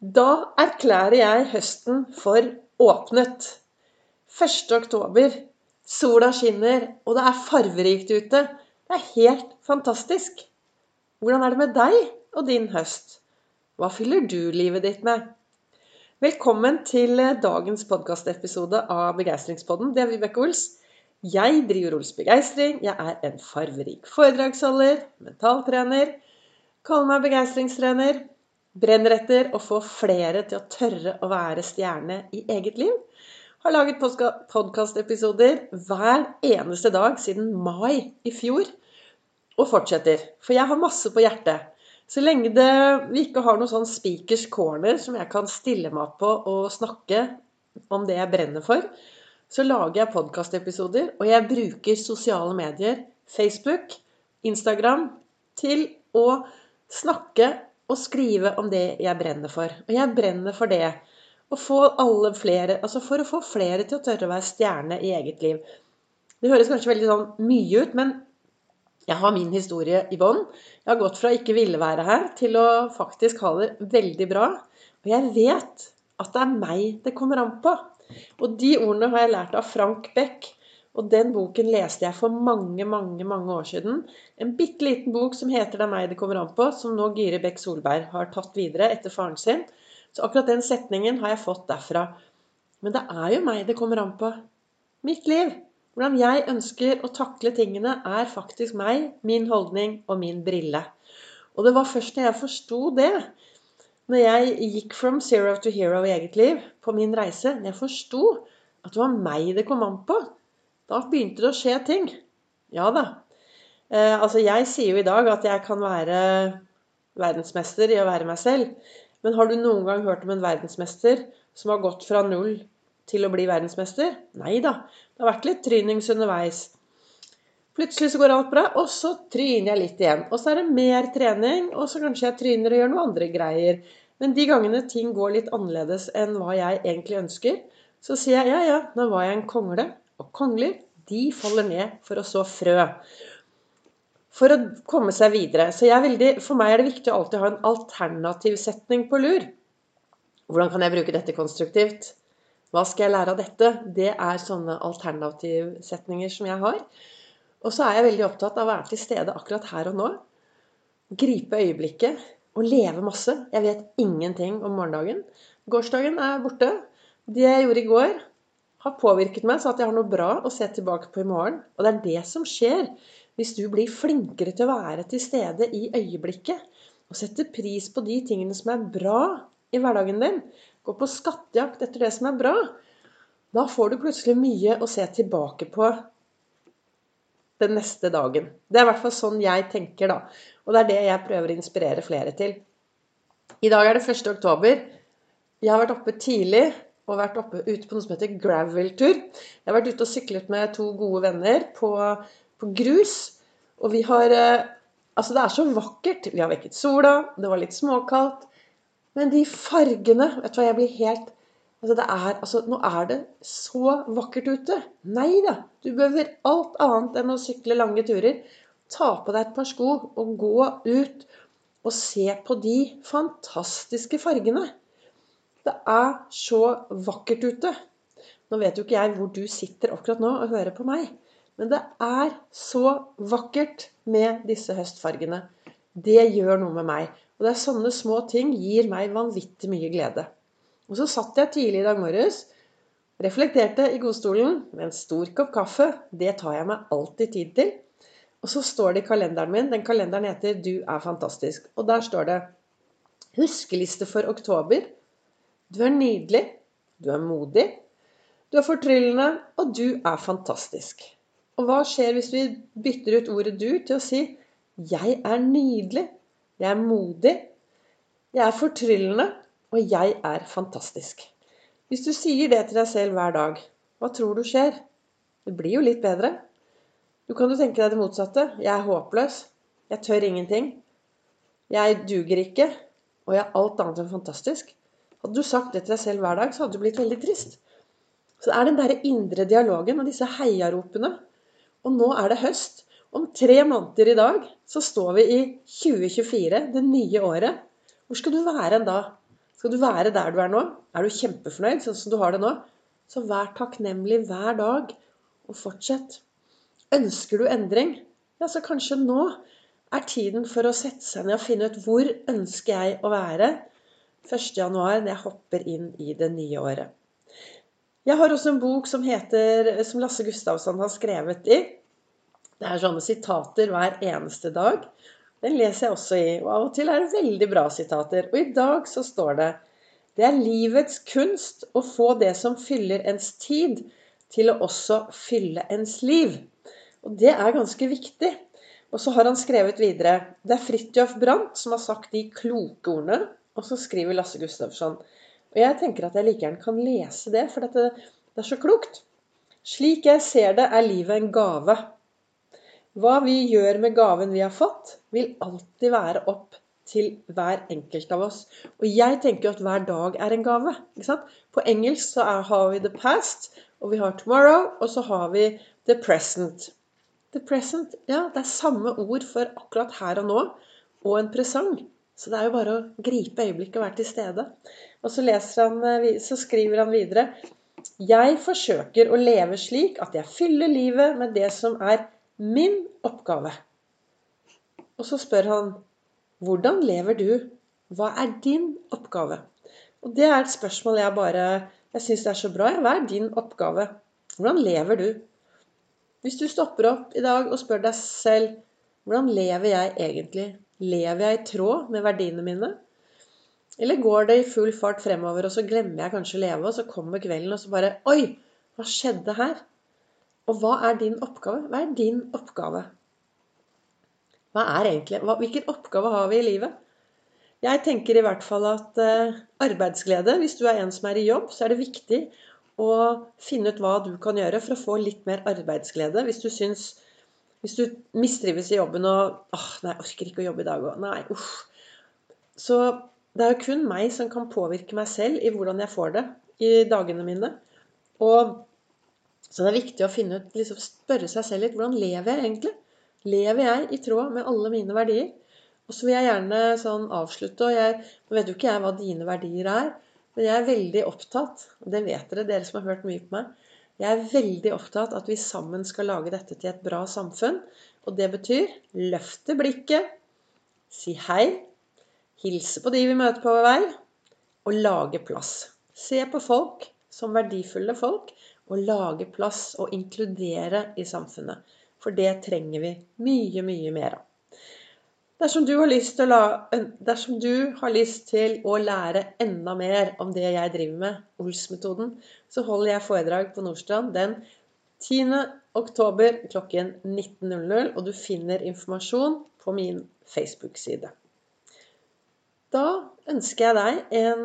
Da erklærer jeg høsten for åpnet. 1. oktober. Sola skinner, og det er farverikt ute. Det er helt fantastisk. Hvordan er det med deg og din høst? Hva fyller du livet ditt med? Velkommen til dagens podkastepisode av Begeistringspodden. Det er Vibeke Ols. Jeg driver Ols Begeistring. Jeg er en farverik foredragsholder, mentaltrener. Kaller meg begeistringstrener. Brenner etter å få flere til å tørre å være stjerne i eget liv. Har laget podkastepisoder hver eneste dag siden mai i fjor. Og fortsetter. For jeg har masse på hjertet. Så lenge det, vi ikke har noen sånn speakers corner som jeg kan stille meg på og snakke om det jeg brenner for, så lager jeg podkastepisoder. Og jeg bruker sosiale medier, Facebook, Instagram, til å snakke og skrive om det jeg brenner for. Og jeg brenner for det. Å få alle flere, altså For å få flere til å tørre å være stjerne i eget liv. Det høres kanskje veldig sånn mye ut, men jeg har min historie i bånn. Jeg har gått fra ikke ville være her til å faktisk ha det veldig bra. Og jeg vet at det er meg det kommer an på. Og de ordene har jeg lært av Frank Beck. Og den boken leste jeg for mange, mange mange år siden. En bitte liten bok som heter 'Det er meg det kommer an på', som nå Gyri Bekk Solberg har tatt videre etter faren sin. Så akkurat den setningen har jeg fått derfra. Men det er jo meg det kommer an på. Mitt liv. Hvordan jeg ønsker å takle tingene, er faktisk meg, min holdning og min brille. Og det var først da jeg forsto det, når jeg gikk from zero to hero i eget liv på min reise, når jeg forsto at det var meg det kom an på, da begynte det å skje ting. Ja da. Eh, altså, jeg sier jo i dag at jeg kan være verdensmester i å være meg selv. Men har du noen gang hørt om en verdensmester som har gått fra null til å bli verdensmester? Nei da. Det har vært litt trynings underveis. Plutselig så går alt bra, og så tryner jeg litt igjen. Og så er det mer trening, og så kanskje jeg tryner og gjør noen andre greier. Men de gangene ting går litt annerledes enn hva jeg egentlig ønsker, så sier jeg ja, ja, nå var jeg en kongle og kongler, de faller ned for å så frø. For å komme seg videre. Så veldig, for meg er det viktig å alltid ha en alternativ setning på lur. Hvordan kan jeg bruke dette konstruktivt? Hva skal jeg lære av dette? Det er sånne alternativsetninger som jeg har. Og så er jeg veldig opptatt av å være til stede akkurat her og nå. Gripe øyeblikket og leve masse. Jeg vet ingenting om morgendagen. Gårsdagen er borte. Det jeg gjorde i går, har påvirket meg så at jeg har noe bra å se tilbake på i morgen. Og det er det som skjer hvis du blir flinkere til å være til stede i øyeblikket. Og sette pris på de tingene som er bra i hverdagen din. Gå på skattejakt etter det som er bra. Da får du plutselig mye å se tilbake på den neste dagen. Det er i hvert fall sånn jeg tenker, da. Og det er det jeg prøver å inspirere flere til. I dag er det 1. oktober. Jeg har vært oppe tidlig og vært oppe ute på noe som heter gravel-tur. Jeg har vært ute og syklet med to gode venner på, på grus. Og vi har eh, Altså, det er så vakkert. Vi har vekket sola, det var litt småkaldt. Men de fargene Vet du hva, jeg blir helt Altså, det er, altså, nå er det så vakkert ute. Nei da. Du behøver alt annet enn å sykle lange turer. Ta på deg et par sko og gå ut og se på de fantastiske fargene. Det er så vakkert ute. Nå vet jo ikke jeg hvor du sitter akkurat nå og hører på meg. Men det er så vakkert med disse høstfargene. Det gjør noe med meg. Og det er sånne små ting gir meg vanvittig mye glede. Og så satt jeg tidlig i dag morges, reflekterte i godstolen med en stor kopp kaffe. Det tar jeg meg alltid tid til. Og så står det i kalenderen min Den kalenderen heter 'Du er fantastisk'. Og der står det 'Huskeliste for oktober'. Du er nydelig, du er modig, du er fortryllende, og du er fantastisk. Og hva skjer hvis vi bytter ut ordet 'du' til å si 'jeg er nydelig', 'jeg er modig', 'jeg er fortryllende', og 'jeg er fantastisk'? Hvis du sier det til deg selv hver dag, hva tror du skjer? Det blir jo litt bedre. Du kan jo tenke deg det motsatte. Jeg er håpløs. Jeg tør ingenting. Jeg duger ikke. Og jeg er alt annet enn fantastisk. Hadde du sagt det til deg selv hver dag, så hadde du blitt veldig trist. Så det er den derre indre dialogen og disse heiaropene. Og nå er det høst. Om tre måneder i dag så står vi i 2024, det nye året. Hvor skal du være en da? Skal du være der du er nå? Er du kjempefornøyd sånn som du har det nå? Så vær takknemlig hver dag, og fortsett. Ønsker du endring? Ja, så kanskje nå er tiden for å sette seg ned og finne ut hvor ønsker jeg å være 1.1. når jeg hopper inn i det nye året. Jeg har også en bok som heter, som Lasse Gustavsson har skrevet i. Det er sånne sitater hver eneste dag. Den leser jeg også i. Og av og til er det veldig bra sitater. Og i dag så står det Det er livets kunst å få det som fyller ens tid, til å også fylle ens liv. Og det er ganske viktig. Og så har han skrevet videre Det er Fridtjof Brandt som har sagt de kloke ordene. Og så skriver Lasse Gustavsson. Og jeg tenker at jeg like gjerne kan lese det, for dette, det er så klokt. Slik jeg ser det, er livet en gave. Hva vi gjør med gaven vi har fått, vil alltid være opp til hver enkelt av oss. Og jeg tenker jo at hver dag er en gave. På engelsk så er, har vi the past, og vi har tomorrow, og så har vi the present. The present, ja, det er samme ord for akkurat her og nå, og en presang. Så det er jo bare å gripe øyeblikket og være til stede. Og så, han, eh, så skriver han videre Jeg forsøker å leve slik at jeg fyller livet med det som er min oppgave. Og så spør han hvordan lever du? Hva er din oppgave? Og det er et spørsmål jeg bare Jeg syns det er så bra. Hva er din oppgave? Hvordan lever du? Hvis du stopper opp i dag og spør deg selv hvordan lever jeg egentlig? Lever jeg i tråd med verdiene mine? Eller går det i full fart fremover, og så glemmer jeg kanskje å leve, og så kommer kvelden, og så bare Oi! Hva skjedde her? Og hva er din oppgave? Hva er din oppgave? Hva er egentlig, hva, Hvilken oppgave har vi i livet? Jeg tenker i hvert fall at eh, arbeidsglede Hvis du er en som er i jobb, så er det viktig å finne ut hva du kan gjøre for å få litt mer arbeidsglede. Hvis du syns Hvis du mistrives i jobben og åh, nei, jeg orker ikke å jobbe i dag òg. Nei, uff. Så det er jo kun meg som kan påvirke meg selv i hvordan jeg får det i dagene mine. Og så det er viktig å finne ut, liksom spørre seg selv litt hvordan lever jeg egentlig? Lever jeg i tråd med alle mine verdier? Og så vil jeg gjerne sånn avslutte, og jeg, Nå vet jo ikke jeg hva dine verdier er, men jeg er veldig opptatt, og det vet dere, dere som har hørt mye på meg Jeg er veldig opptatt at vi sammen skal lage dette til et bra samfunn. Og det betyr løfte blikket, si hei, hilse på de vi møter på vei, og lage plass. Se på folk som verdifulle folk og lage plass og inkludere i samfunnet. For det trenger vi mye, mye mer av. Dersom du, la, dersom du har lyst til å lære enda mer om det jeg driver med, Ols-metoden, så holder jeg foredrag på Nordstrand den 10. oktober klokken 19.00, og du finner informasjon på min Facebook-side. Da ønsker jeg deg en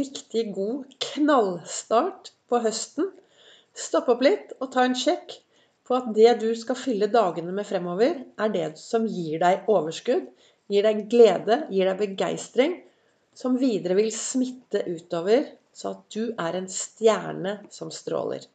riktig god knallstart på høsten. Stopp opp litt og ta en sjekk på at det du skal fylle dagene med fremover, er det som gir deg overskudd, gir deg glede, gir deg begeistring, som videre vil smitte utover, så at du er en stjerne som stråler.